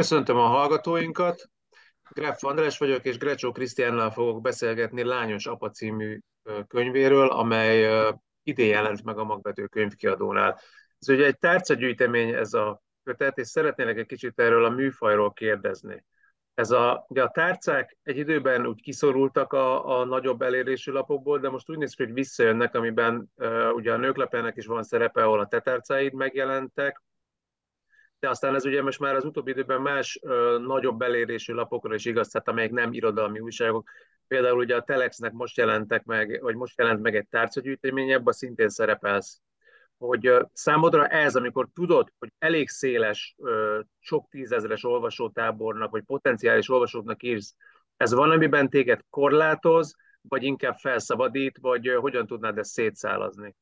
Köszöntöm a hallgatóinkat. Greff András vagyok, és Grecsó Krisztiánnal fogok beszélgetni Lányos Apa című könyvéről, amely idén jelent meg a Magvető könyvkiadónál. Ez ugye egy tárcagyűjtemény ez a kötet, és szeretnélek egy kicsit erről a műfajról kérdezni. Ez a, ugye a tárcák egy időben úgy kiszorultak a, a nagyobb elérésű lapokból, de most úgy néz ki, hogy visszajönnek, amiben uh, ugye a nőklapjának is van szerepe, ahol a tetárcáid megjelentek, de aztán ez ugye most már az utóbbi időben más ö, nagyobb elérésű lapokra is igaz, tehát amelyek nem irodalmi újságok. Például ugye a Telexnek most jelentek meg, vagy most jelent meg egy tárcagyűjtemény, ebben szintén szerepelsz. Hogy ö, számodra ez, amikor tudod, hogy elég széles, ö, sok tízezeres olvasótábornak, vagy potenciális olvasóknak írsz, ez van, amiben téged korlátoz, vagy inkább felszabadít, vagy ö, hogyan tudnád ezt szétszálazni?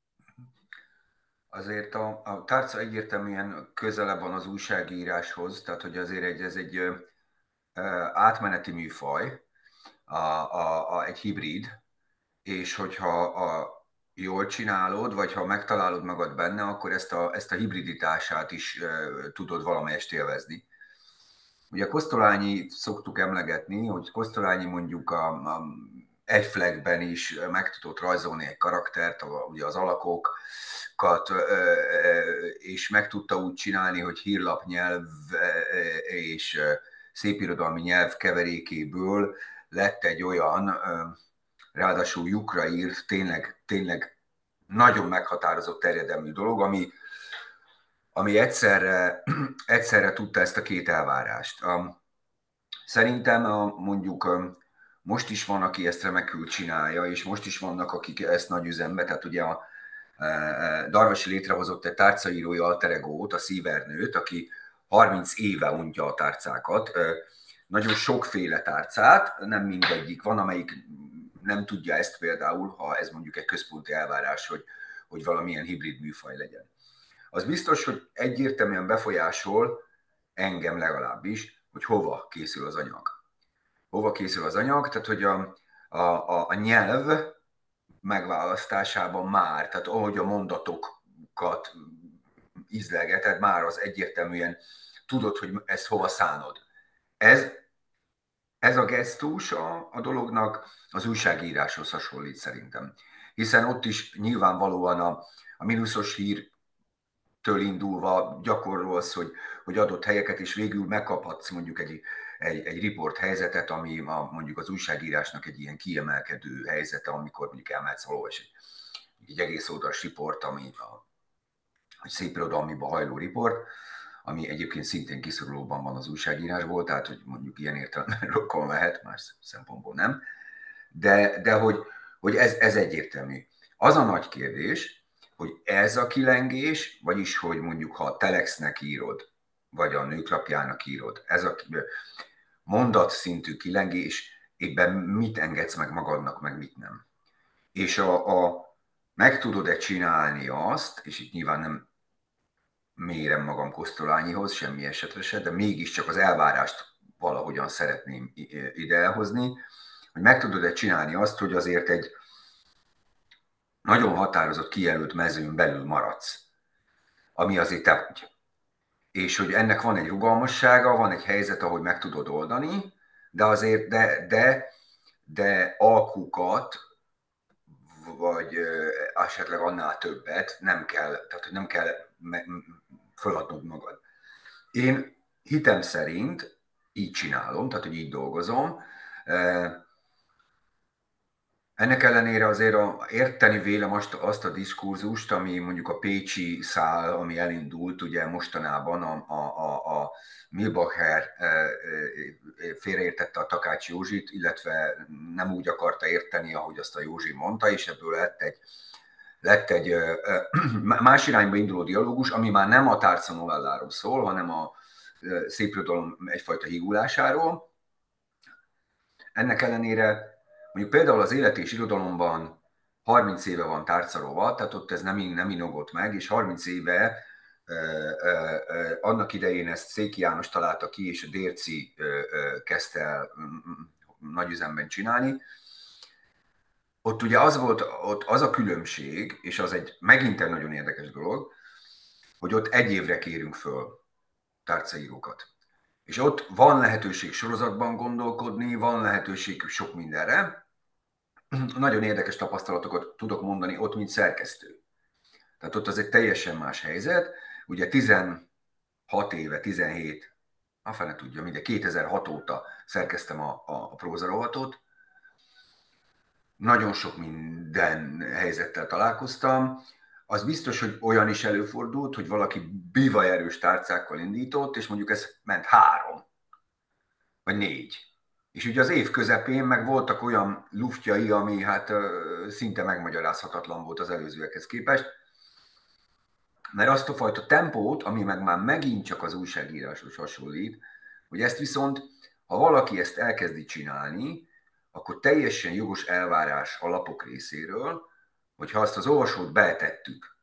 Azért a, a tárca egyértelműen közele van az újságíráshoz, tehát hogy azért egy, ez egy ö, átmeneti műfaj, a, a, a, egy hibrid, és hogyha a, jól csinálod, vagy ha megtalálod magad benne, akkor ezt a, ezt a hibriditását is ö, tudod valamelyest élvezni. Ugye Kosztolányi szoktuk emlegetni, hogy Kosztolányi mondjuk a, a egy flagben is meg tudott rajzolni egy karaktert, ugye az alakokat, és meg tudta úgy csinálni, hogy hírlapnyelv és szépirodalmi nyelv keverékéből lett egy olyan, ráadásul lyukra írt, tényleg, tényleg nagyon meghatározott terjedelmű dolog, ami, ami egyszerre, egyszerre tudta ezt a két elvárást. Szerintem a, mondjuk most is van, aki ezt remekül csinálja, és most is vannak, akik ezt nagy üzembe, tehát ugye a e, e, Darvasi létrehozott egy tárcaírói alteregót, a Szívernőt, aki 30 éve untja a tárcákat, nagyon sokféle tárcát, nem mindegyik van, amelyik nem tudja ezt például, ha ez mondjuk egy központi elvárás, hogy, hogy valamilyen hibrid műfaj legyen. Az biztos, hogy egyértelműen befolyásol engem legalábbis, hogy hova készül az anyag hova készül az anyag, tehát hogy a, a, a, a nyelv megválasztásában már, tehát ahogy a mondatokat ízlegeted, már az egyértelműen tudod, hogy ezt hova szánod. Ez, ez a gesztus a, a dolognak az újságíráshoz hasonlít szerintem. Hiszen ott is nyilvánvalóan a, a mínuszos hír től indulva gyakorolsz, hogy, hogy adott helyeket, és végül megkaphatsz mondjuk egy, egy, egy riport helyzetet, ami a, mondjuk az újságírásnak egy ilyen kiemelkedő helyzete, amikor mondjuk elmehetsz valahol, és egy, egy egész oldalas riport, ami a, egy szép irodalmiba hajló riport, ami egyébként szintén kiszorulóban van az újságírásból, tehát hogy mondjuk ilyen értelemben rokon lehet, más szempontból nem, de, de hogy, hogy ez, ez egyértelmű. Az a nagy kérdés, hogy ez a kilengés, vagyis hogy mondjuk ha a Telexnek írod, vagy a nőklapjának írod, ez a mondatszintű kilengés, éppen mit engedsz meg magadnak, meg mit nem. És a, a meg tudod-e csinálni azt, és itt nyilván nem mérem magam Kosztolányihoz, semmi esetre se, de mégiscsak az elvárást valahogyan szeretném ide elhozni, hogy meg tudod-e csinálni azt, hogy azért egy nagyon határozott kijelölt mezőn belül maradsz, ami azért te vagy és hogy ennek van egy rugalmassága, van egy helyzet, ahogy meg tudod oldani, de azért, de, de, de alkukat, vagy esetleg annál többet nem kell, tehát hogy nem kell föladnod magad. Én hitem szerint így csinálom, tehát hogy így dolgozom, ennek ellenére azért a, érteni vélem azt, azt a diskurzust, ami mondjuk a Pécsi szál, ami elindult ugye mostanában a, a, a, a Milbacher e, e, félreértette a Takács Józsit, illetve nem úgy akarta érteni, ahogy azt a Józsi mondta, és ebből lett egy, lett egy más irányba induló dialógus, ami már nem a tárca novelláról szól, hanem a szép egyfajta hígulásáról. Ennek ellenére Mondjuk például az élet és irodalomban 30 éve van tárcarova, tehát ott ez nem, nem inogott meg, és 30 éve annak idején ezt Széki János találta ki, és a Dérci kezdte el nagy üzemben csinálni. Ott ugye az volt, ott az a különbség, és az egy megint egy nagyon érdekes dolog, hogy ott egy évre kérünk föl tárcaírókat. És ott van lehetőség sorozatban gondolkodni, van lehetőség sok mindenre. Nagyon érdekes tapasztalatokat tudok mondani ott, mint szerkesztő. Tehát ott az egy teljesen más helyzet. Ugye 16 éve, 17, a fene tudja, minden 2006 óta szerkeztem a, a, a prózarovatot. Nagyon sok minden helyzettel találkoztam. Az biztos, hogy olyan is előfordult, hogy valaki bivaj erős tárcákkal indított, és mondjuk ez ment három, vagy négy. És ugye az év közepén meg voltak olyan luftjai, ami hát szinte megmagyarázhatatlan volt az előzőekhez képest, mert azt a fajta tempót, ami meg már megint csak az újságíráshoz hasonlít, hogy ezt viszont, ha valaki ezt elkezdi csinálni, akkor teljesen jogos elvárás a lapok részéről, hogy ha azt az olvasót betettük,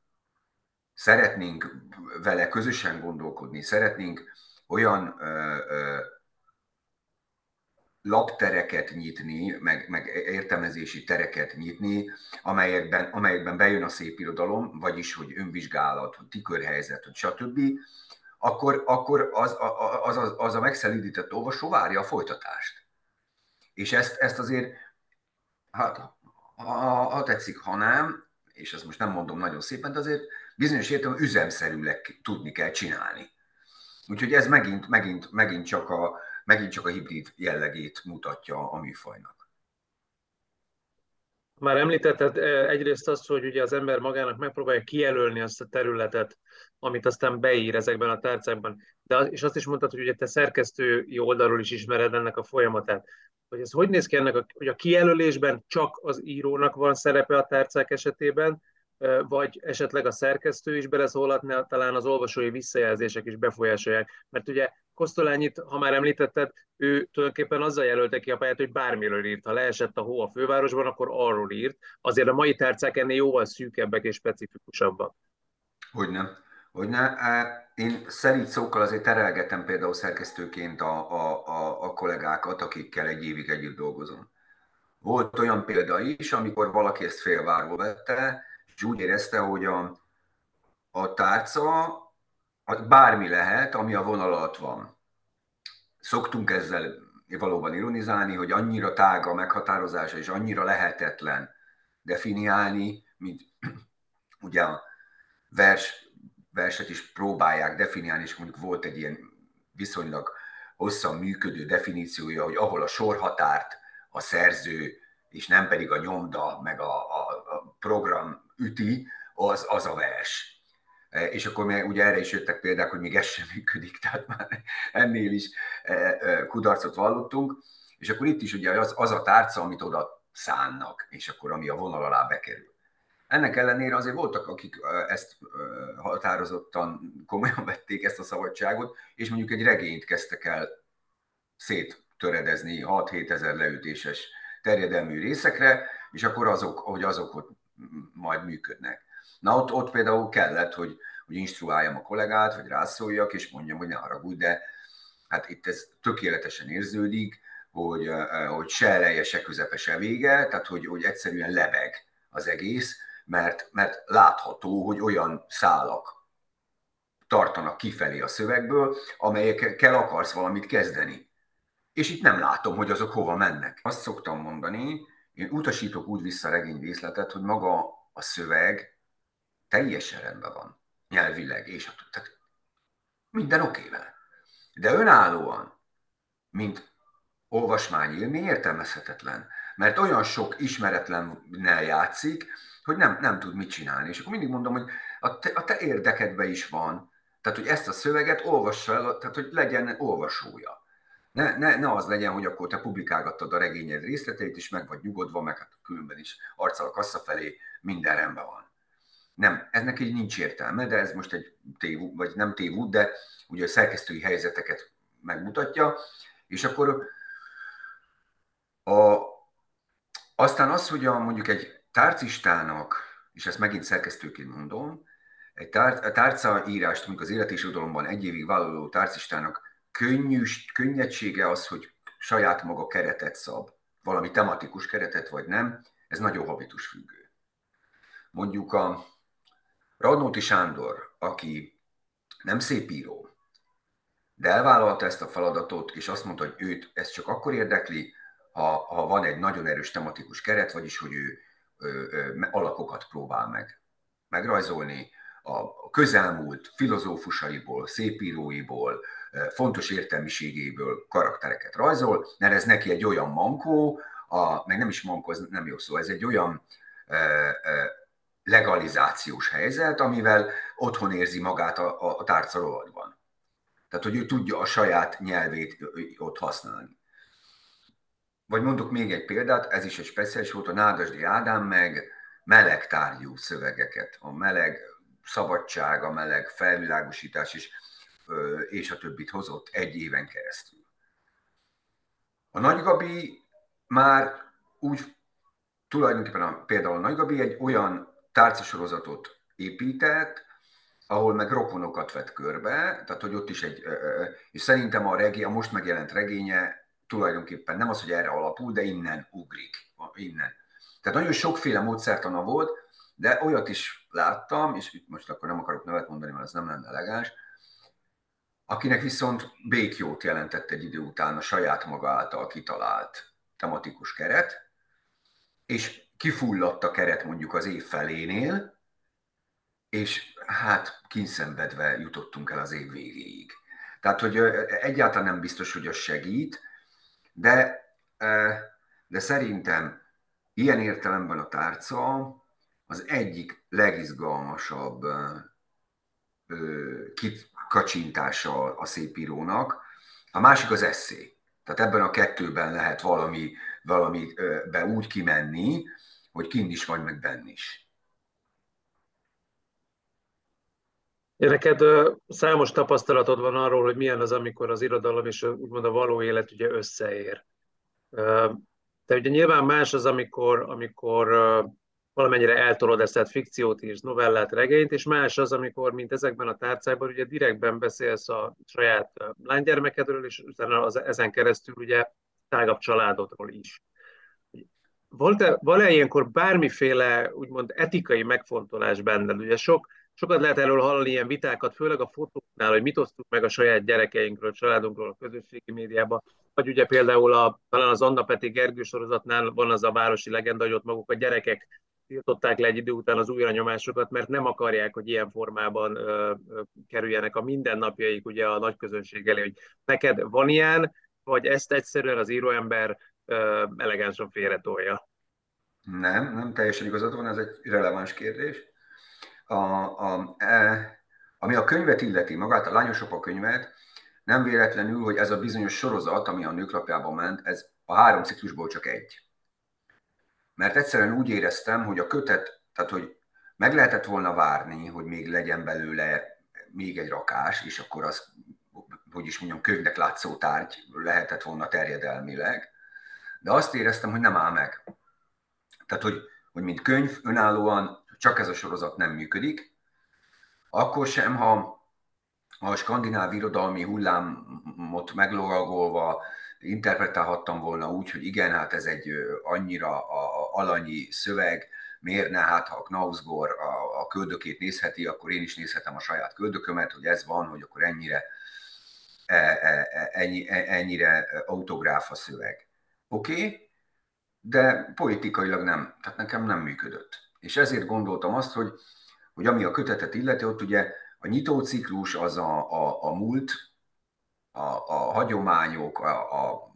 szeretnénk vele közösen gondolkodni, szeretnénk olyan ö, ö, laptereket nyitni, meg, meg értelmezési tereket nyitni, amelyekben, amelyekben bejön a szép irodalom, vagyis hogy önvizsgálat, hogy tükörhelyzet, hogy stb., akkor, akkor az, az, az, az a megszelídített olvasó várja a folytatást. És ezt, ezt azért, hát, ha, ha tetszik, ha nem, és ezt most nem mondom nagyon szépen, de azért bizonyos értelemben üzemszerűleg tudni kell csinálni. Úgyhogy ez megint, megint, megint csak a, megint csak a hibrid jellegét mutatja a műfajnak. Már említetted eh, egyrészt azt, hogy ugye az ember magának megpróbálja kijelölni azt a területet, amit aztán beír ezekben a tárcákban. De és azt is mondtad, hogy ugye te szerkesztői oldalról is ismered ennek a folyamatát. Hogy ez hogy néz ki ennek, a, hogy a kijelölésben csak az írónak van szerepe a tárcák esetében, vagy esetleg a szerkesztő is beleszólhatna, talán az olvasói visszajelzések is befolyásolják. Mert ugye Kosztolányit, ha már említetted, ő tulajdonképpen azzal jelölte ki a pályát, hogy bármiről írt. Ha leesett a hó a fővárosban, akkor arról írt. Azért a mai tárcák ennél jóval szűkebbek és specifikusabbak. Hogyne. Hogyne. Én szerint szókkal azért terelgetem például szerkesztőként a, a, a, a kollégákat, akikkel egy évig együtt dolgozom. Volt olyan példa is, amikor valaki ezt félvárva vette, és úgy érezte, hogy a, a tárca bármi lehet, ami a vonal alatt van. Szoktunk ezzel valóban ironizálni, hogy annyira tága a meghatározása, és annyira lehetetlen definiálni, mint ugye a vers, verset is próbálják definiálni, és mondjuk volt egy ilyen viszonylag hosszan működő definíciója, hogy ahol a sorhatárt a szerző, és nem pedig a nyomda, meg a, a, a program üti, az, az a vers. E, és akkor még ugye erre is jöttek példák, hogy még ez sem működik, tehát már ennél is e, e, kudarcot vallottunk, és akkor itt is ugye az, az a tárca, amit oda szánnak, és akkor ami a vonal alá bekerül. Ennek ellenére azért voltak, akik ezt határozottan komolyan vették ezt a szabadságot, és mondjuk egy regényt kezdtek el széttöredezni 6-7 ezer leütéses terjedelmű részekre, és akkor azok, hogy azok ott majd működnek. Na ott, ott például kellett, hogy, hogy instruáljam a kollégát, vagy rászóljak, és mondjam, hogy ne haragudj, de hát itt ez tökéletesen érződik, hogy, hogy se eleje, se közepe, se vége, tehát hogy, hogy egyszerűen lebeg az egész, mert, mert látható, hogy olyan szálak tartanak kifelé a szövegből, amelyekkel akarsz valamit kezdeni. És itt nem látom, hogy azok hova mennek. Azt szoktam mondani, én utasítok úgy vissza a regény részletet, hogy maga a szöveg teljesen rendben van, nyelvileg, és tehát minden oké vele. De önállóan, mint olvasmány élmény értelmezhetetlen, mert olyan sok ismeretlennel játszik, hogy nem, nem tud mit csinálni. És akkor mindig mondom, hogy a te, a te érdekedben is van, tehát, hogy ezt a szöveget olvassa el, tehát, hogy legyen olvasója. Ne, ne, ne az legyen, hogy akkor te publikálgattad a regényed részleteit, és meg vagy nyugodva, meg hát különben is arccal a kassa felé minden rendben van. Nem, eznek így nincs értelme, de ez most egy tévú, vagy nem tévú, de ugye a szerkesztői helyzeteket megmutatja, és akkor a, aztán az, hogy a, mondjuk egy tárcistának, és ezt megint szerkesztőként mondom, egy tár, tárca írást, mondjuk az élet és egy évig vállaló tárcistának könnyűs, könnyedsége az, hogy saját maga keretet szab, valami tematikus keretet vagy nem, ez nagyon habitus függő. Mondjuk a Radnóti Sándor, aki nem szép író, de elvállalta ezt a feladatot, és azt mondta, hogy őt ez csak akkor érdekli, ha, ha van egy nagyon erős tematikus keret, vagyis hogy ő ö, ö, alakokat próbál meg megrajzolni, a közelmúlt filozófusaiból, szépíróiból, fontos értelmiségéből karaktereket rajzol, mert ez neki egy olyan mankó, a, meg nem is mankó, ez nem jó szó, ez egy olyan e, e, legalizációs helyzet, amivel otthon érzi magát a, a, a tárcarovatban. Tehát, hogy ő tudja a saját nyelvét ott használni. Vagy mondok még egy példát, ez is egy speciális volt, a Nádasdi Ádám meg meleg tárgyú szövegeket, a meleg szabadság, a meleg felvilágosítás is, és a többit hozott egy éven keresztül. A Nagygabi már úgy tulajdonképpen a, például a Nagygabi egy olyan tárcasorozatot épített, ahol meg rokonokat vett körbe, tehát hogy ott is egy, és szerintem a, regé, a most megjelent regénye tulajdonképpen nem az, hogy erre alapul, de innen ugrik, innen. Tehát nagyon sokféle módszertana volt, de olyat is láttam, és itt most akkor nem akarok nevet mondani, mert ez nem lenne elegáns, akinek viszont békjót jelentett egy idő után a saját maga által kitalált tematikus keret, és kifulladt a keret mondjuk az év felénél, és hát kínszenvedve jutottunk el az év végéig. Tehát, hogy egyáltalán nem biztos, hogy az segít, de, de szerintem ilyen értelemben a tárca az egyik legizgalmasabb kikacsintása a szépírónak, a másik az eszé. Tehát ebben a kettőben lehet valami, valami be úgy kimenni, hogy kint is vagy, meg benn is. Neked számos tapasztalatod van arról, hogy milyen az, amikor az irodalom és úgymond a való élet ugye összeér. De ugye nyilván más az, amikor, amikor valamennyire eltolod ezt a fikciót és novellát, regényt, és más az, amikor, mint ezekben a tárcákban, ugye direktben beszélsz a saját lánygyermekedről, és utána az, ezen keresztül ugye tágabb családodról is. Volt-e, van-e ilyenkor bármiféle, úgymond etikai megfontolás benned? Ugye sok, sokat lehet erről hallani ilyen vitákat, főleg a fotóknál, hogy mit osztunk meg a saját gyerekeinkről, családunkról a közösségi médiában, vagy ugye például a, talán az Anna Peti Gergő sorozatnál van az a városi legenda, hogy ott maguk a gyerekek tiltották le egy idő után az újranyomásokat, mert nem akarják, hogy ilyen formában ö, ö, kerüljenek a mindennapjaik ugye a nagy közönség elé, hogy neked van ilyen, vagy ezt egyszerűen az íróember ö, elegánsan félretolja? Nem, nem teljesen igazad van, ez egy releváns kérdés. A, a, e, ami a könyvet illeti, magát a Lányosok könyvet, nem véletlenül, hogy ez a bizonyos sorozat, ami a nőklapjában ment, ez a három ciklusból csak egy mert egyszerűen úgy éreztem, hogy a kötet, tehát hogy meg lehetett volna várni, hogy még legyen belőle még egy rakás, és akkor az, hogy is mondjam, könyvnek látszó tárgy lehetett volna terjedelmileg, de azt éreztem, hogy nem áll meg. Tehát, hogy, hogy mint könyv önállóan csak ez a sorozat nem működik, akkor sem, ha a skandináv irodalmi hullámot meglovagolva interpretálhattam volna úgy, hogy igen, hát ez egy annyira alanyi szöveg, miért ne, hát ha a Knausgor a, a köldökét nézheti, akkor én is nézhetem a saját köldökömet, hogy ez van, hogy akkor ennyire, e, e, e, ennyi, ennyire autográf a szöveg. Oké, okay, de politikailag nem, tehát nekem nem működött. És ezért gondoltam azt, hogy, hogy ami a kötetet illeti, ott ugye a nyitóciklus az a, a, a múlt, a, a hagyományok, a, a,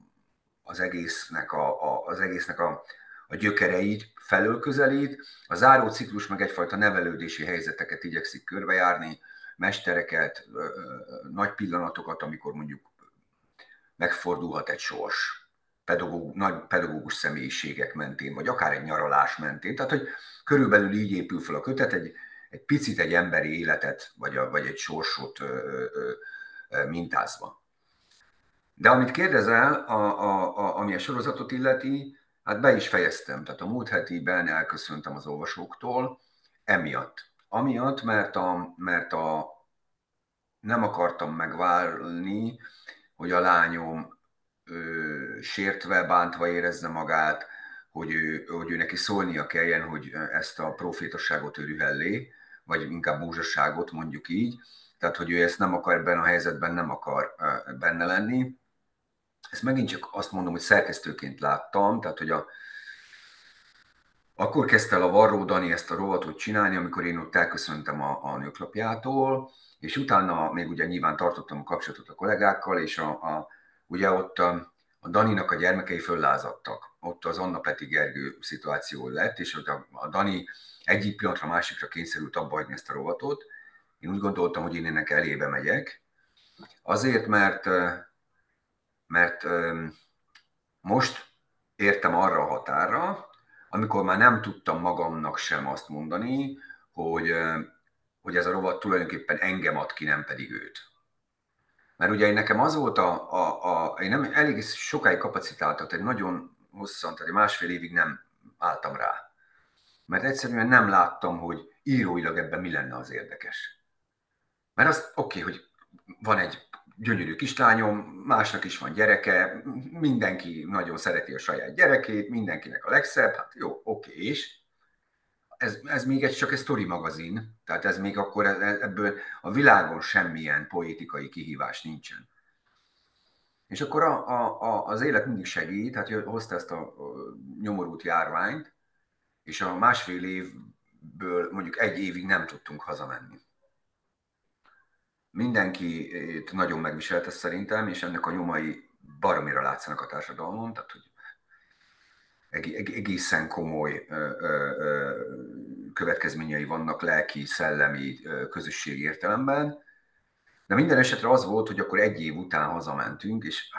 az egésznek, a, a, az egésznek a, a gyökereit felől közelít, a záró ciklus meg egyfajta nevelődési helyzeteket igyekszik körbejárni, mestereket, nagy pillanatokat, amikor mondjuk megfordulhat egy sors, pedagóg, nagy pedagógus személyiségek mentén, vagy akár egy nyaralás mentén. Tehát, hogy körülbelül így épül fel a kötet, egy, egy picit egy emberi életet, vagy, a, vagy egy sorsot ö, ö, ö, mintázva. De amit kérdezel, a, a, a, ami a sorozatot illeti, hát be is fejeztem. Tehát a múlt hetiben elköszöntem az olvasóktól, emiatt. Amiatt, mert a, mert a nem akartam megválni, hogy a lányom sértve, bántva érezze magát, hogy ő, hogy ő neki szólnia kelljen, hogy ezt a profétosságot ő rühellé, vagy inkább búzsasságot mondjuk így, tehát hogy ő ezt nem akar ebben a helyzetben, nem akar benne lenni. Ezt megint csak azt mondom, hogy szerkesztőként láttam, tehát hogy a, akkor kezdte el a Varró Dani ezt a rovatot csinálni, amikor én ott elköszöntem a, a nőklapjától, és utána még ugye nyilván tartottam a kapcsolatot a kollégákkal, és a, a, ugye ott a, a Daninak a gyermekei föllázadtak. Ott az Anna Peti Gergő szituáció lett, és a, a Dani egyik pillanatra másikra kényszerült abba hagyni ezt a rovatot. Én úgy gondoltam, hogy én ennek elébe megyek. Azért, mert, mert most értem arra a határa, amikor már nem tudtam magamnak sem azt mondani, hogy, hogy ez a rovat tulajdonképpen engem ad ki, nem pedig őt. Mert ugye nekem az volt a, a, a én nem elég sokáig kapacitáltat, egy nagyon hosszan, tehát másfél évig nem álltam rá. Mert egyszerűen nem láttam, hogy íróilag ebben mi lenne az érdekes. Mert az oké, okay, hogy van egy gyönyörű kislányom, másnak is van gyereke, mindenki nagyon szereti a saját gyerekét, mindenkinek a legszebb, hát jó, oké, okay, és ez, ez még egy csak egy story magazin, tehát ez még akkor e, e, ebből a világon semmilyen poétikai kihívás nincsen. És akkor a, a, a, az élet mindig segít, hát hozta ezt a nyomorult járványt, és a másfél évből mondjuk egy évig nem tudtunk hazamenni. Mindenki nagyon megviselte szerintem, és ennek a nyomai baromira látszanak a társadalmon, tehát hogy egészen komoly következményei vannak lelki, szellemi, közösségi értelemben. De minden esetre az volt, hogy akkor egy év után hazamentünk, és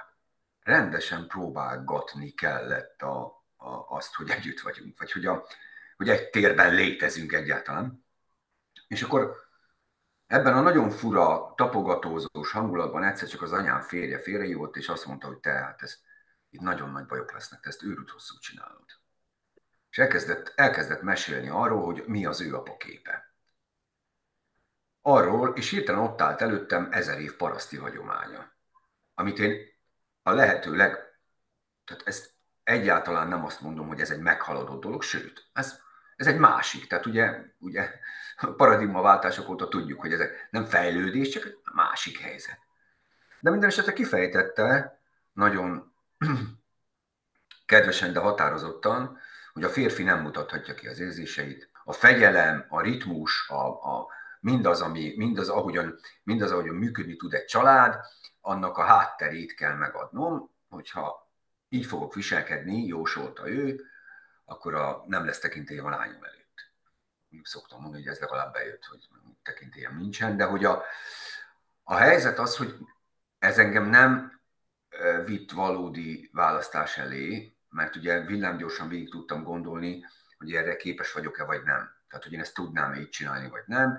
rendesen próbálgatni kellett a, a, azt, hogy együtt vagyunk, vagy hogy, a, hogy egy térben létezünk egyáltalán. És akkor ebben a nagyon fura, tapogatózós hangulatban egyszer csak az anyám férje félrehívott, és azt mondta, hogy te, hát ezt itt nagyon nagy bajok lesznek, te ezt őrült hosszú csinálod. És elkezdett, elkezdett mesélni arról, hogy mi az ő apaképe. Arról, és hirtelen ott állt előttem ezer év paraszti hagyománya, amit én a lehető leg... Tehát ezt egyáltalán nem azt mondom, hogy ez egy meghaladott dolog, sőt, ez, ez egy másik. Tehát ugye, ugye paradigmaváltások óta tudjuk, hogy ezek nem fejlődés, csak egy másik helyzet. De minden esetre kifejtette nagyon kedvesen, de határozottan, hogy a férfi nem mutathatja ki az érzéseit. A fegyelem, a ritmus, a, a, mindaz, ami, mindaz, ahogyan, mindaz, ahogyan működni tud egy család, annak a hátterét kell megadnom, hogyha így fogok viselkedni, jósolta ő, akkor a, nem lesz tekintélye a lányom előtt. Szoktam mondani, hogy ez legalább bejött, hogy tekintélyem nincsen, de hogy a, a helyzet az, hogy ez engem nem vitt valódi választás elé, mert ugye villámgyorsan végig tudtam gondolni, hogy erre képes vagyok-e vagy nem. Tehát, hogy én ezt tudnám így csinálni, vagy nem.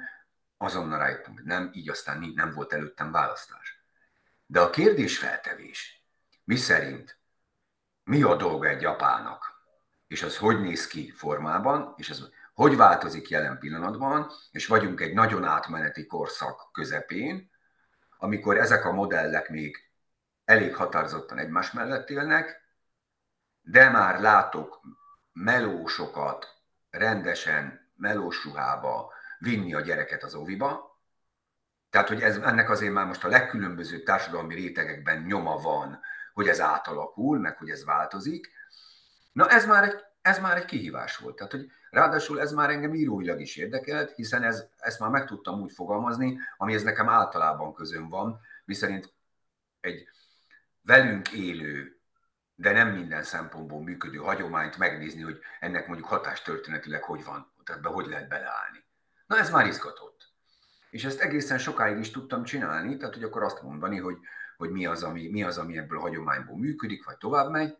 Azonnal rájöttem, hogy nem, így aztán nem volt előttem választás. De a kérdés feltevés, mi szerint, mi a dolga egy apának, és az hogy néz ki formában, és az hogy változik jelen pillanatban, és vagyunk egy nagyon átmeneti korszak közepén, amikor ezek a modellek még elég határozottan egymás mellett élnek, de már látok melósokat rendesen melós ruhába vinni a gyereket az óviba. Tehát, hogy ez, ennek azért már most a legkülönbözőbb társadalmi rétegekben nyoma van, hogy ez átalakul, meg hogy ez változik. Na ez már egy, ez már egy kihívás volt. Tehát, hogy ráadásul ez már engem íróilag is érdekelt, hiszen ez, ezt már meg tudtam úgy fogalmazni, ami ez nekem általában közön van, miszerint egy velünk élő, de nem minden szempontból működő hagyományt megnézni, hogy ennek mondjuk hatástörténetileg hogy van, tehát be hogy lehet beleállni. Na ez már izgatott. És ezt egészen sokáig is tudtam csinálni, tehát hogy akkor azt mondani, hogy, hogy mi, az, ami, mi az, ami ebből a hagyományból működik, vagy tovább megy.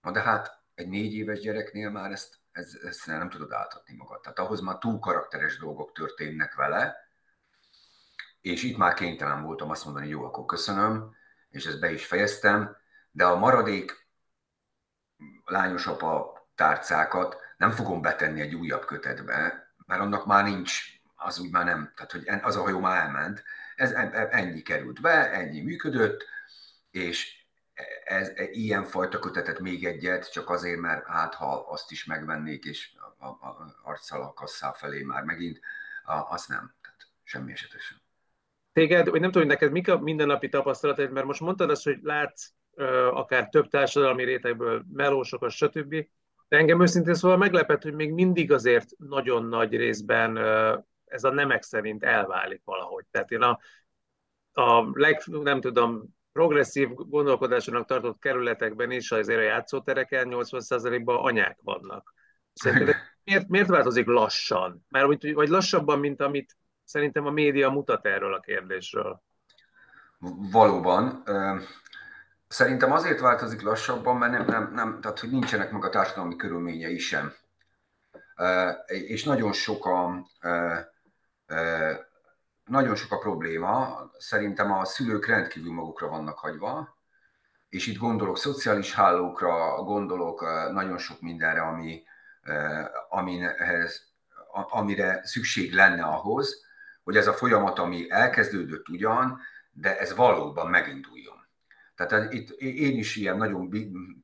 Na de hát egy négy éves gyereknél már ezt, ezt, ezt nem tudod átadni magad. Tehát ahhoz már túl karakteres dolgok történnek vele, és itt már kénytelen voltam azt mondani, jó, akkor köszönöm, és ezt be is fejeztem, de a maradék lányos apa tárcákat nem fogom betenni egy újabb kötetbe, mert annak már nincs, az úgy már nem, tehát hogy az a hajó már elment, ez e, e, ennyi került be, ennyi működött, és ez, e, ilyen fajta kötetet még egyet, csak azért, mert hát ha azt is megvennék, és a, a, a arccal a kasszá felé már megint, a, azt nem, tehát semmi esetesen. Téged, vagy nem tudom, hogy neked mik a mindennapi tapasztalataid, mert most mondtad azt, hogy látsz akár több társadalmi rétegből melósokat, stb. De engem őszintén szóval meglepett, hogy még mindig azért nagyon nagy részben ez a nemek szerint elválik valahogy. Tehát én a, a leg, nem tudom, progresszív gondolkodásának tartott kerületekben is azért a játszótereken 80%-ban anyák vannak. Szerintem miért, miért változik lassan? Mert vagy lassabban, mint amit szerintem a média mutat erről a kérdésről. Valóban. Szerintem azért változik lassabban, mert nem, nem, nem tehát hogy nincsenek meg a társadalmi körülményei sem. És nagyon sok a, nagyon sok a probléma. Szerintem a szülők rendkívül magukra vannak hagyva, és itt gondolok szociális hálókra, gondolok nagyon sok mindenre, ami, amihez, amire szükség lenne ahhoz, hogy ez a folyamat, ami elkezdődött ugyan, de ez valóban meginduljon. Tehát itt én is ilyen nagyon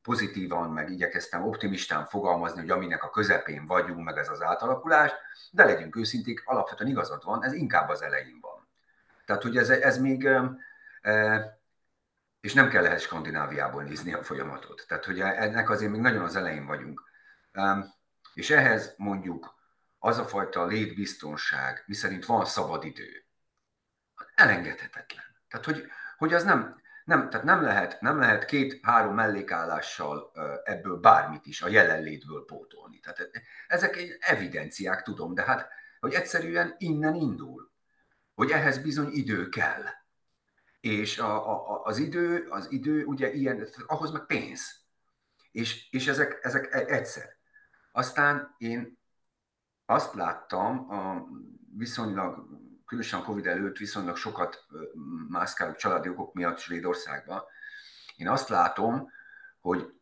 pozitívan, meg igyekeztem optimistán fogalmazni, hogy aminek a közepén vagyunk, meg ez az átalakulás, de legyünk őszinték, alapvetően igazad van, ez inkább az elején van. Tehát, hogy ez, ez még, és nem kell ehhez Skandináviából nézni a folyamatot. Tehát, hogy ennek azért még nagyon az elején vagyunk. És ehhez mondjuk az a fajta létbiztonság, miszerint van szabad idő, elengedhetetlen. Tehát, hogy, hogy az nem, nem, tehát nem lehet, nem lehet két-három mellékállással ebből bármit is a jelenlétből pótolni. Tehát ezek evidenciák, tudom, de hát, hogy egyszerűen innen indul, hogy ehhez bizony idő kell. És a, a, az idő, az idő ugye ilyen, ahhoz meg pénz. És, és ezek, ezek e, egyszer. Aztán én azt láttam, a viszonylag különösen a Covid előtt viszonylag sokat mászkálok családi okok miatt Svédországban. Én azt látom, hogy,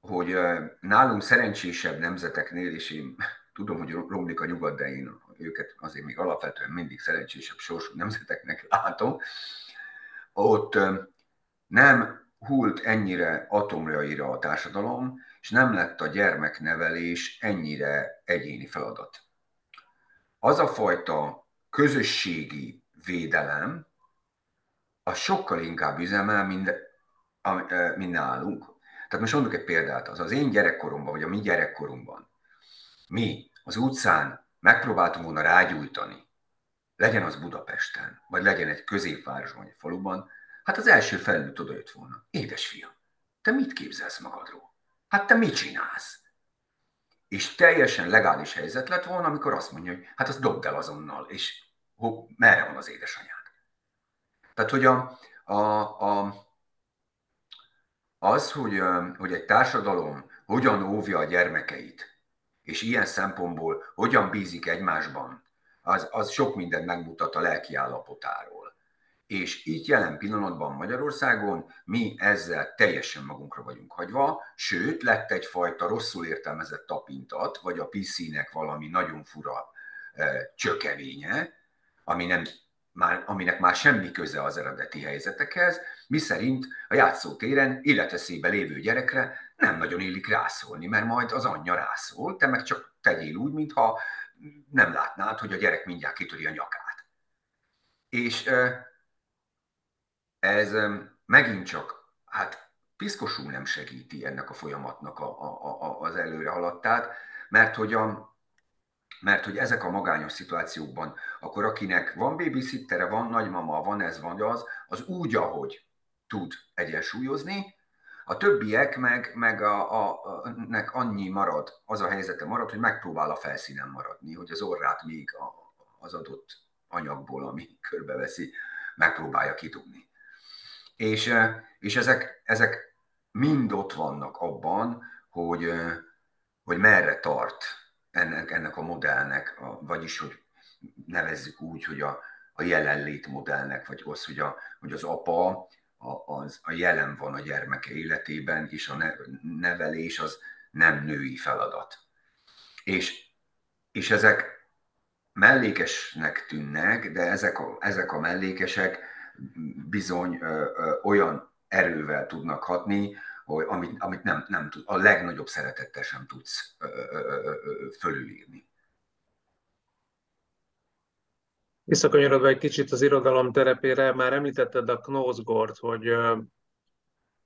hogy nálunk szerencsésebb nemzeteknél, és én tudom, hogy romlik a nyugat, de én őket azért még alapvetően mindig szerencsésebb sorsú nemzeteknek látom, ott nem hult ennyire atomjaira a társadalom, és nem lett a gyermeknevelés ennyire egyéni feladat. Az a fajta közösségi védelem, az sokkal inkább üzemel, mint, mint nálunk. Tehát most mondok egy példát, az az én gyerekkoromban, vagy a mi gyerekkorunkban, mi az utcán megpróbáltunk volna rágyújtani, legyen az Budapesten, vagy legyen egy középvárosban, vagy faluban, hát az első felnőtt oda jött volna. Édes fiam, te mit képzelsz magadról? Hát te mit csinálsz? és teljesen legális helyzet lett volna, amikor azt mondja, hogy hát azt dobd el azonnal, és ho, merre van az édesanyád. Tehát, hogy a, a, a, az, hogy, hogy egy társadalom hogyan óvja a gyermekeit, és ilyen szempontból hogyan bízik egymásban, az, az sok mindent megmutat a lelki állapotáról. És így jelen pillanatban Magyarországon mi ezzel teljesen magunkra vagyunk hagyva, sőt, lett egyfajta rosszul értelmezett tapintat, vagy a PC-nek valami nagyon fura e, csökevénye, ami nem, már, aminek már semmi köze az eredeti helyzetekhez, miszerint a játszótéren életeszébe lévő gyerekre nem nagyon illik rászólni, mert majd az anyja rászól, te meg csak tegyél úgy, mintha nem látnád, hogy a gyerek mindjárt kitöri a nyakát. És e, ez megint csak, hát piszkosul nem segíti ennek a folyamatnak a, a, a, az előre haladtát, mert hogy, a, mert hogy ezek a magányos szituációkban, akkor akinek van babysittere, van nagymama, van ez, van az, az úgy, ahogy tud egyensúlyozni, a többiek meg, meg a, a, a, nek annyi marad, az a helyzete marad, hogy megpróbál a felszínen maradni, hogy az orrát még a, az adott anyagból, ami körbeveszi, megpróbálja kidugni. És, és ezek, ezek mind ott vannak abban, hogy, hogy merre tart ennek, ennek a modellnek, a, vagyis, hogy nevezzük úgy, hogy a, a jelenlét modellnek, vagy az, hogy, a, hogy az apa a, az, a jelen van a gyermeke életében, és a nevelés az nem női feladat. És, és ezek mellékesnek tűnnek, de ezek a, ezek a mellékesek bizony ö, ö, olyan erővel tudnak hatni, hogy amit, amit nem, nem tud, a legnagyobb szeretettel sem tudsz ö, ö, ö, fölülírni. Visszakanyarodva egy kicsit az irodalom terepére, már említetted a Knosgort, hogy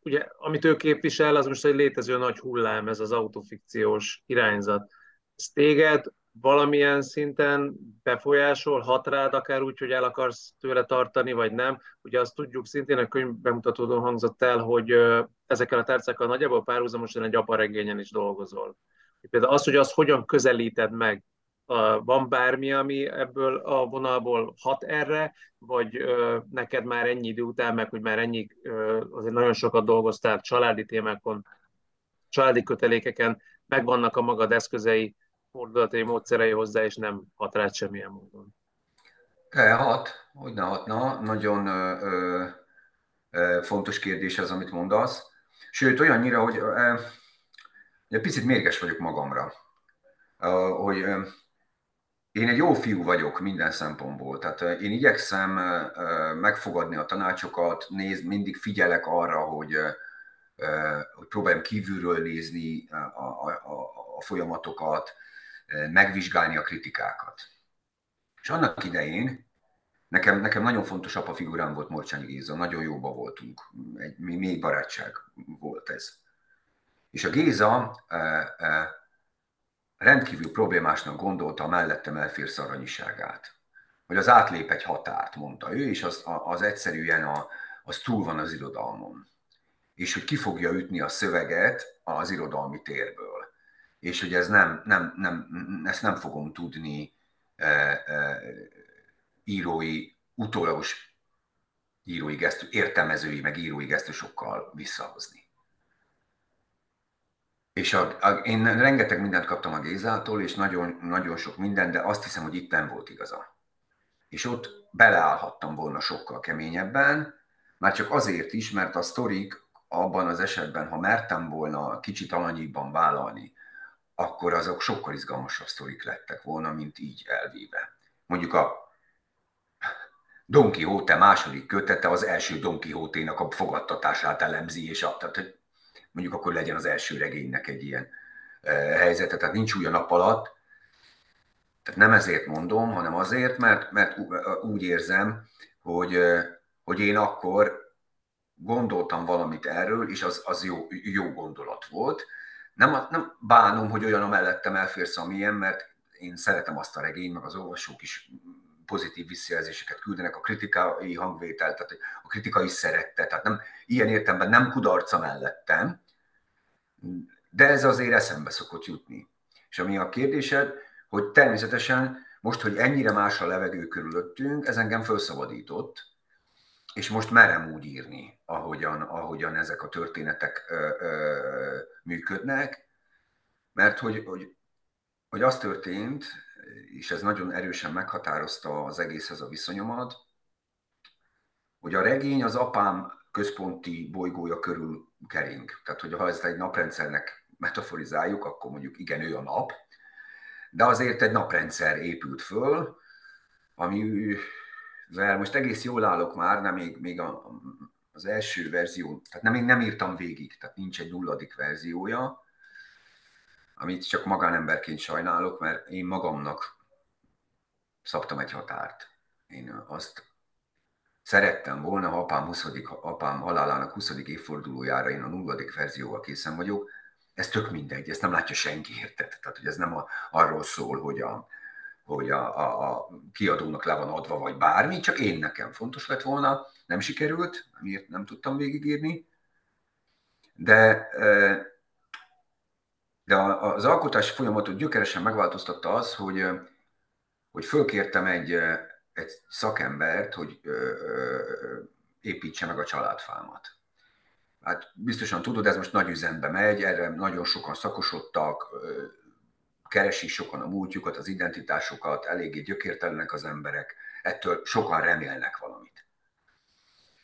ugye, amit ő képvisel, az most egy létező nagy hullám, ez az autofikciós irányzat. Ez téged valamilyen szinten befolyásol, hat rád, akár úgy, hogy el akarsz tőle tartani, vagy nem. Ugye azt tudjuk szintén, a könyv bemutatódón hangzott el, hogy ezekkel a tárcákkal nagyjából párhuzamosan egy aparegényen is dolgozol. Például az, hogy azt hogyan közelíted meg, van bármi, ami ebből a vonalból hat erre, vagy neked már ennyi idő után, meg hogy már ennyi, azért nagyon sokat dolgoztál családi témákon, családi kötelékeken, megvannak a magad eszközei, fordulatai módszerei hozzá, és nem hat rád semmilyen módon. De hat, hogy ne hatna. Nagyon ö, ö, fontos kérdés az, amit mondasz. Sőt, olyannyira, hogy egy picit mérges vagyok magamra. Ö, hogy ö, én egy jó fiú vagyok minden szempontból, tehát én igyekszem megfogadni a tanácsokat, néz, mindig figyelek arra, hogy, hogy próbáljam kívülről nézni a, a, a, a folyamatokat, megvizsgálni a kritikákat. És annak idején nekem, nekem nagyon fontos apa figurám volt Morcsányi Géza, nagyon jóba voltunk, egy mély barátság volt ez. És a Géza rendkívül problémásnak gondolta a mellettem elférsz aranyiságát. Hogy az átlép egy határt, mondta ő, és az, az egyszerűen a, az túl van az irodalmon. És hogy ki fogja ütni a szöveget az irodalmi térből. És hogy ez nem, nem, nem, ezt nem fogom tudni e, e, írói, utólagos írói gesztus, értelmezői, meg írói gesztusokkal visszahozni. És a, a, én rengeteg mindent kaptam a Gézától, és nagyon, nagyon sok minden, de azt hiszem, hogy itt nem volt igaza. És ott beleállhattam volna sokkal keményebben, már csak azért is, mert a sztorik abban az esetben, ha mertem volna kicsit alanyibban vállalni, akkor azok sokkal izgalmasabb sztorik lettek volna, mint így elvéve. Mondjuk a Don Quixote második kötete az első Don Quixote-nak a fogadtatását elemzi, és a, tehát, hogy mondjuk akkor legyen az első regénynek egy ilyen helyzete, tehát nincs új a nap alatt. Tehát nem ezért mondom, hanem azért, mert, mert úgy érzem, hogy, hogy én akkor gondoltam valamit erről, és az, az jó, jó gondolat volt. Nem, nem bánom, hogy olyan a mellettem elférsz, amilyen, mert én szeretem azt a regényt, meg az olvasók is pozitív visszajelzéseket küldenek, a kritikai hangvétel, tehát a kritika is szerette, tehát nem, ilyen értemben nem kudarca mellettem, de ez azért eszembe szokott jutni. És ami a kérdésed, hogy természetesen most, hogy ennyire más a levegő körülöttünk, ez engem felszabadított, és most merem úgy írni, ahogyan, ahogyan ezek a történetek ö, ö, működnek, mert hogy, hogy, hogy az történt, és ez nagyon erősen meghatározta az egészhez a viszonyomat, hogy a regény az apám központi bolygója körül kering. Tehát, hogy ha ezt egy naprendszernek metaforizáljuk, akkor mondjuk igen, ő a nap, de azért egy naprendszer épült föl, amivel most egész jól állok már, de még, még a, az első verzió, tehát nem, nem írtam végig, tehát nincs egy nulladik verziója, amit csak magánemberként sajnálok, mert én magamnak szabtam egy határt. Én azt Szerettem volna, ha apám, 20. apám halálának 20. évfordulójára én a nulladik verzióval készen vagyok. Ez tök mindegy, ezt nem látja senki, érted? Tehát, hogy ez nem a, arról szól, hogy a, hogy a, a, a kiadónak le van adva, vagy bármi, csak én nekem fontos lett volna, nem sikerült, miért nem tudtam végigírni, de, de az alkotás folyamatot gyökeresen megváltoztatta az, hogy, hogy fölkértem egy, egy szakembert, hogy építse meg a családfámat. Hát biztosan tudod, ez most nagy üzembe megy, erre nagyon sokan szakosodtak, keresi sokan a múltjukat, az identitásokat, eléggé gyökértelenek az emberek, ettől sokan remélnek valamit.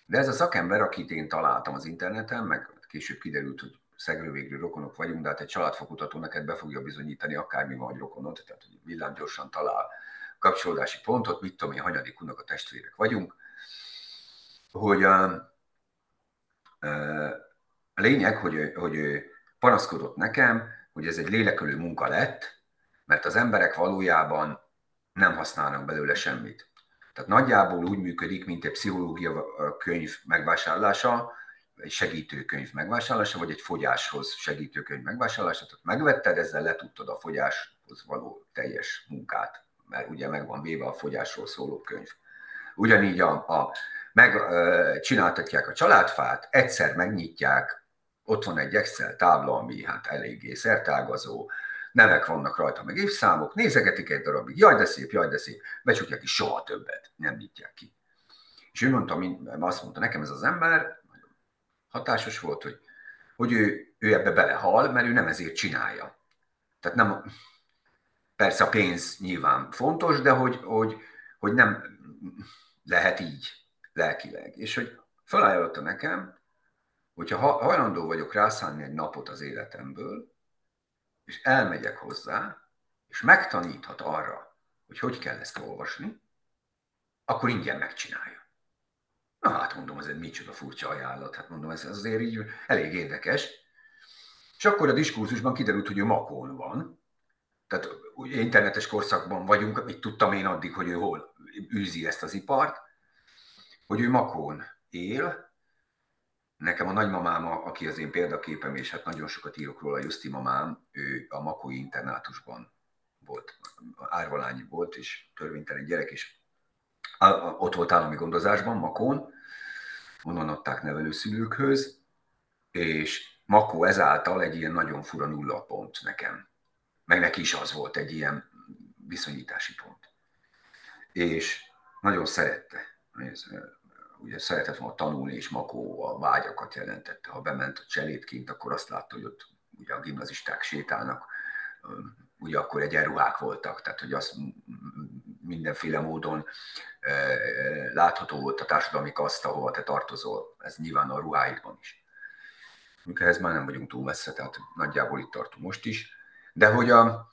De ez a szakember, akit én találtam az interneten, meg később kiderült, hogy szegről rokonok vagyunk, de hát egy családfakutató neked be fogja bizonyítani akármi van, hogy rokonod, tehát hogy villámgyorsan talál kapcsolódási pontot, mit tudom én, hanyadik unok a testvérek vagyunk, hogy a, a lényeg, hogy, hogy panaszkodott nekem, hogy ez egy lélekölő munka lett, mert az emberek valójában nem használnak belőle semmit. Tehát nagyjából úgy működik, mint egy pszichológia könyv megvásárlása, egy segítőkönyv megvásárlása, vagy egy fogyáshoz segítőkönyv megvásárlása. Tehát megvetted, ezzel letudtad a fogyáshoz való teljes munkát, mert ugye meg van véve a fogyásról szóló könyv. Ugyanígy a, a meg a családfát, egyszer megnyitják, ott van egy Excel tábla, ami hát eléggé szertágazó, nevek vannak rajta, meg évszámok, nézegetik egy darabig, jaj de szép, jaj de szép, becsukják ki soha többet, nem nyitják ki. És ő mondta, azt mondta nekem ez az ember, hatásos volt, hogy, hogy ő, ő ebbe belehal, mert ő nem ezért csinálja. Tehát nem, persze a pénz nyilván fontos, de hogy, hogy, hogy nem lehet így lelkileg. És hogy felajánlotta nekem, hogyha hajlandó vagyok rászánni egy napot az életemből, és elmegyek hozzá, és megtaníthat arra, hogy hogy kell ezt olvasni, akkor ingyen megcsinálja. Na hát mondom, ez egy micsoda furcsa ajánlat, hát mondom, ez azért így elég érdekes. És akkor a diskurzusban kiderült, hogy ő Makón van, tehát ugye internetes korszakban vagyunk, mit tudtam én addig, hogy ő hol űzi ezt az ipart, hogy ő Makón él, Nekem a nagymamám, aki az én példaképem, és hát nagyon sokat írok róla, Justi mamám, ő a Makói internátusban volt, árvalányi volt, és törvénytelen gyerek, és ott volt állami gondozásban, Makón, onnan adták nevelőszülőkhöz, és Makó ezáltal egy ilyen nagyon fura nulla pont nekem. Meg neki is az volt egy ilyen viszonyítási pont. És nagyon szerette ugye szeretett volna tanulni, és Makó a vágyakat jelentette. Ha bement a cselédként, akkor azt látta, hogy ott ugye a gimnazisták sétálnak, ugye akkor egyenruhák voltak, tehát hogy az mindenféle módon látható volt a társadalmi kaszt, ahova te tartozol, ez nyilván a ruháidban is. Mikor ehhez már nem vagyunk túl messze, tehát nagyjából itt tartunk most is. De hogy, a,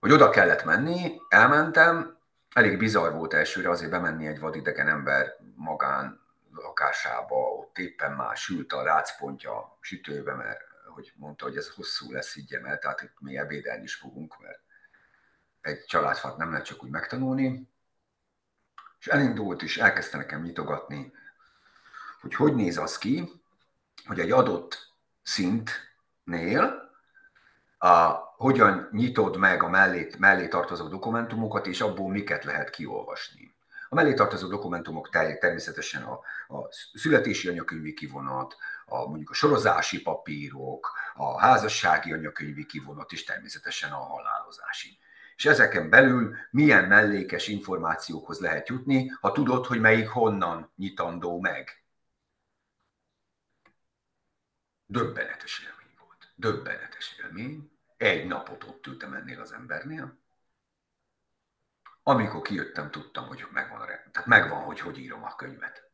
hogy oda kellett menni, elmentem, elég bizarr volt elsőre azért bemenni egy vadidegen ember magán lakásába, ott éppen már sült a rácpontja a sütőbe, mert hogy mondta, hogy ez hosszú lesz, higgyem el, tehát itt mi ebédelni is fogunk, mert egy családfát nem lehet csak úgy megtanulni. És elindult, és elkezdte nekem nyitogatni, hogy hogy néz az ki, hogy egy adott szintnél a, hogyan nyitod meg a mellé, mellé tartozó dokumentumokat, és abból miket lehet kiolvasni. A mellé tartozó dokumentumok természetesen a, a születési anyakönyvi kivonat, a, mondjuk a sorozási papírok, a házassági anyakönyvi kivonat, és természetesen a halálozási. És ezeken belül milyen mellékes információkhoz lehet jutni, ha tudod, hogy melyik honnan nyitandó meg. Döbbenetes élmény volt. Döbbenetes élmény. Egy napot ott ültem ennél az embernél, amikor kijöttem, tudtam, hogy megvan, tehát megvan, hogy hogy írom a könyvet.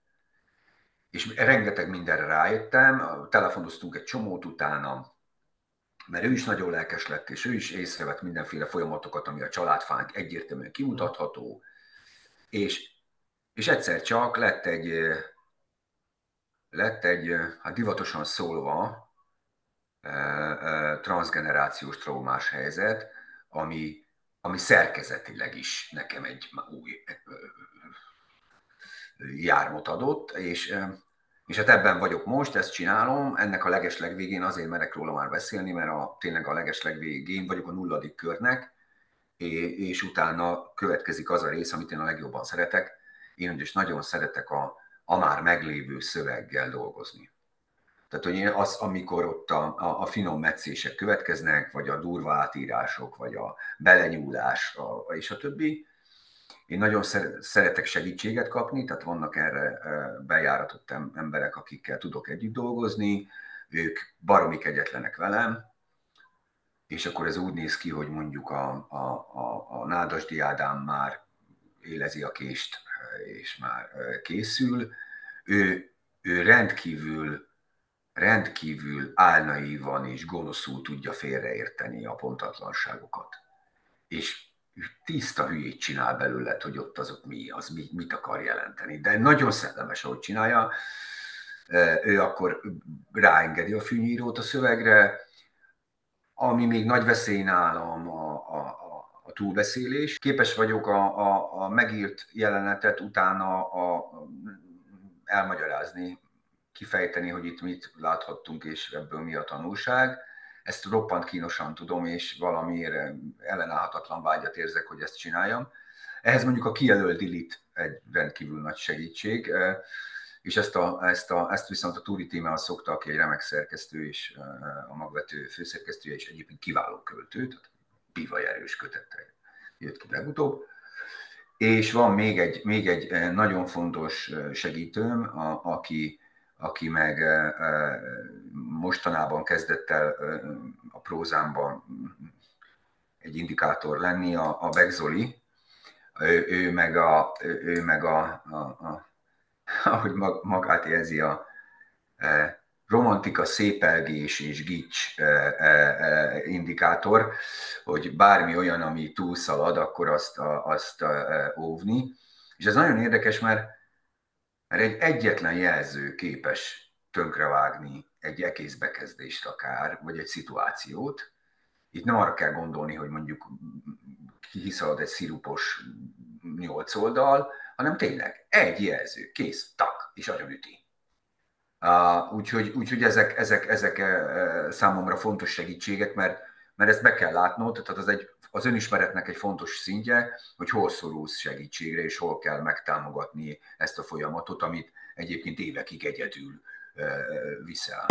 És rengeteg mindenre rájöttem, telefonoztunk egy csomót utána, mert ő is nagyon lelkes lett, és ő is észrevett mindenféle folyamatokat, ami a családfánk egyértelműen kimutatható, és, és egyszer csak lett egy, lett egy, hát divatosan szólva, transgenerációs traumás helyzet, ami ami szerkezetileg is nekem egy új jármot adott, és, és hát ebben vagyok most, ezt csinálom, ennek a legesleg végén azért merek róla már beszélni, mert a, tényleg a legesleg végén vagyok a nulladik körnek, és utána következik az a rész, amit én a legjobban szeretek. Én ugyanis nagyon szeretek a, a már meglévő szöveggel dolgozni. Tehát, hogy az, amikor ott a, a, a finom meccések következnek, vagy a durva átírások, vagy a belenyúlás, a, és a többi, én nagyon szeretek segítséget kapni, tehát vannak erre bejáratott emberek, akikkel tudok együtt dolgozni, ők baromi kegyetlenek velem, és akkor ez úgy néz ki, hogy mondjuk a, a, a, a Nádasdi Ádám már élezi a kést, és már készül. Ő, ő rendkívül rendkívül álnaívan és gonoszul tudja félreérteni a pontatlanságokat. És tiszta hülyét csinál belőle, hogy ott azok mi, az mit, mit akar jelenteni. De nagyon szellemes, ahogy csinálja. Ő akkor ráengedi a fűnyírót a szövegre, ami még nagy veszély nálam a, a, a, a túlbeszélés. Képes vagyok a, a, a megírt jelenetet utána a, elmagyarázni, kifejteni, hogy itt mit láthattunk, és ebből mi a tanulság. Ezt roppant kínosan tudom, és valamiért ellenállhatatlan vágyat érzek, hogy ezt csináljam. Ehhez mondjuk a kijelölt delete egy rendkívül nagy segítség, és ezt, a, ezt, a, ezt viszont a Túri Tímel szokta, aki egy remek szerkesztő, és a magvető főszerkesztője, és egyébként kiváló költő, tehát bivaj erős kötettel jött ki legutóbb. És van még egy, még egy nagyon fontos segítőm, a, aki, aki meg mostanában kezdett el a prózámban egy indikátor lenni, a, a Begzoli, ő, ő meg a, ő meg a, a, a ahogy magát érzi a romantika, szépelgés és gics indikátor, hogy bármi olyan, ami túlszalad, akkor azt, azt óvni. És ez nagyon érdekes, mert, mert egy egyetlen jelző képes tönkrevágni egy egész bekezdést akár, vagy egy szituációt. Itt nem arra kell gondolni, hogy mondjuk kihiszalad egy szirupos nyolc oldal, hanem tényleg egy jelző, kész, tak, és üti. Uh, úgyhogy, úgyhogy ezek, ezek, ezek uh, számomra fontos segítségek, mert, mert ezt be kell látnod, tehát az, egy, az önismeretnek egy fontos szintje, hogy hol szorulsz segítségre, és hol kell megtámogatni ezt a folyamatot, amit egyébként évekig egyedül viszel.